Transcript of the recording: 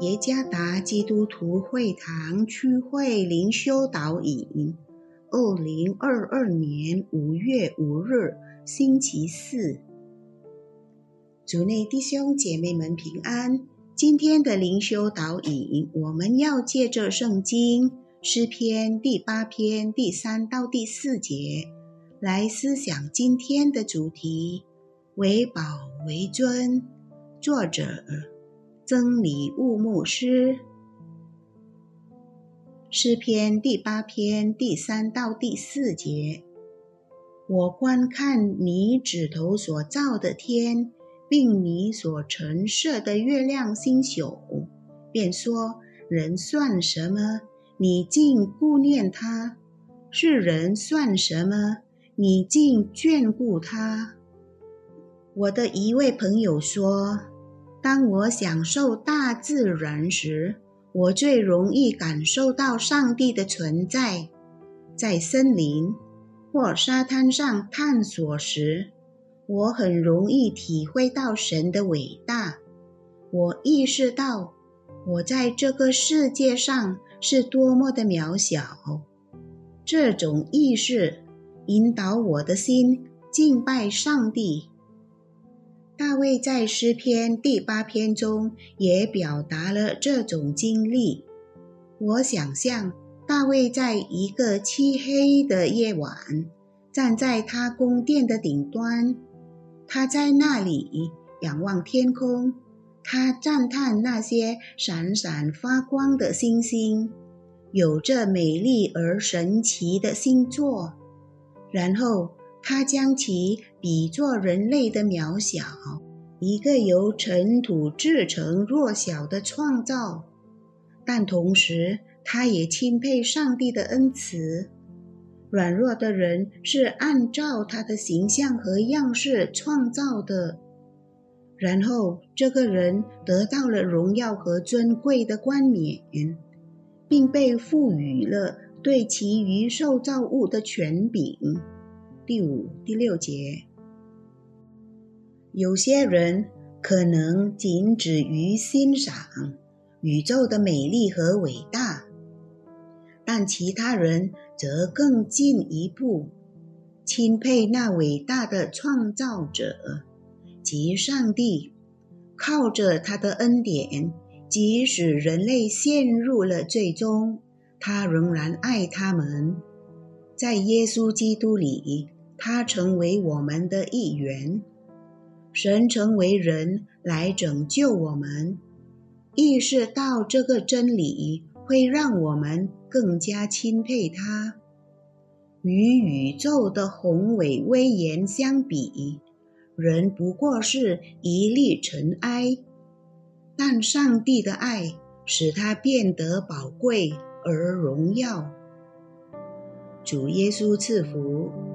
耶加达基督徒会堂区会灵修导引，二零二二年五月五日，星期四。主内弟兄姐妹们平安。今天的灵修导引，我们要借着圣经诗篇第八篇第三到第四节来思想今天的主题：为宝为尊。作者。僧礼物牧师诗篇第八篇第三到第四节，我观看你指头所造的天，并你所陈设的月亮星宿，便说：人算什么？你竟顾念他；是人算什么？你竟眷顾他。我的一位朋友说。当我享受大自然时，我最容易感受到上帝的存在。在森林或沙滩上探索时，我很容易体会到神的伟大。我意识到我在这个世界上是多么的渺小。这种意识引导我的心敬拜上帝。大卫在诗篇第八篇中也表达了这种经历。我想象大卫在一个漆黑的夜晚，站在他宫殿的顶端，他在那里仰望天空，他赞叹那些闪闪发光的星星，有着美丽而神奇的星座，然后。他将其比作人类的渺小，一个由尘土制成弱小的创造，但同时他也钦佩上帝的恩慈。软弱的人是按照他的形象和样式创造的，然后这个人得到了荣耀和尊贵的冠冕，并被赋予了对其余受造物的权柄。第五、第六节，有些人可能仅止于欣赏宇宙的美丽和伟大，但其他人则更进一步钦佩那伟大的创造者及上帝。靠着他的恩典，即使人类陷入了最终，他仍然爱他们。在耶稣基督里。他成为我们的一员，神成为人来拯救我们。意识到这个真理，会让我们更加钦佩他。与宇宙的宏伟威严相比，人不过是一粒尘埃。但上帝的爱使他变得宝贵而荣耀。主耶稣赐福。